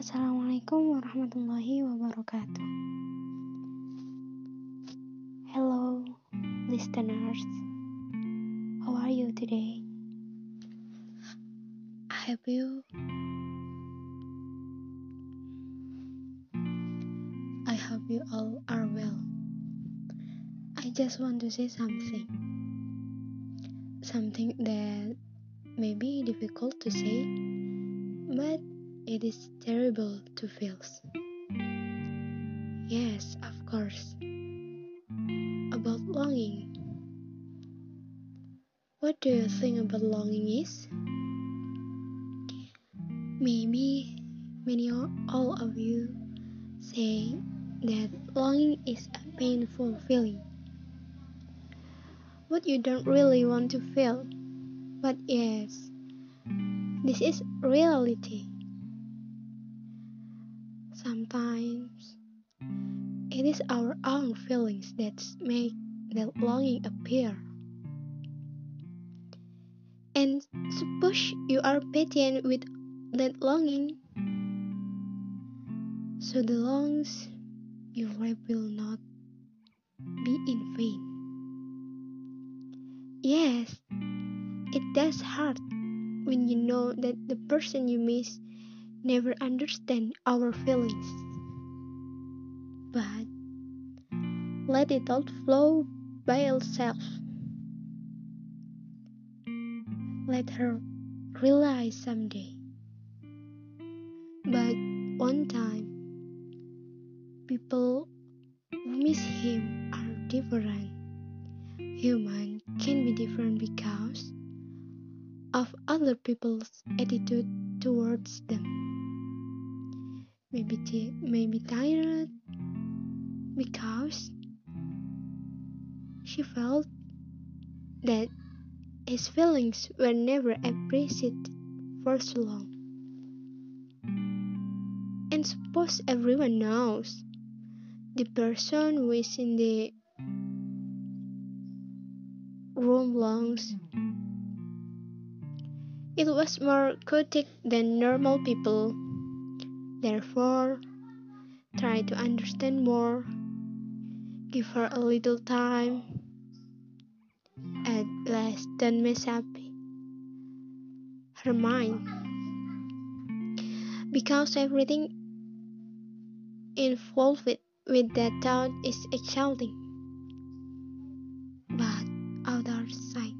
Assalamualaikum warahmatullahi wabarakatuh. Hello, listeners. How are you today? I hope you. I hope you all are well. I just want to say something. Something that may be difficult to say, but it is terrible to feel. Yes, of course. About longing. What do you think about longing is? Maybe many all of you say that longing is a painful feeling. What you don't really want to feel. But yes, this is reality. Sometimes it is our own feelings that make that longing appear. And suppose you are patient with that longing, so the longs you rape will not be in vain. Yes, it does hurt when you know that the person you miss never understand our feelings. But let it all flow by itself. Let her realize someday. But one time, people who miss him are different. Human can be different because of other people's attitude towards them maybe t- maybe tired because she felt that his feelings were never appreciated for so long. And suppose everyone knows the person who is in the room longs. It was more chaotic than normal people. Therefore, try to understand more. Give her a little time. At last, don't mess up her mind. Because everything involved with, with that thought is exciting. But outside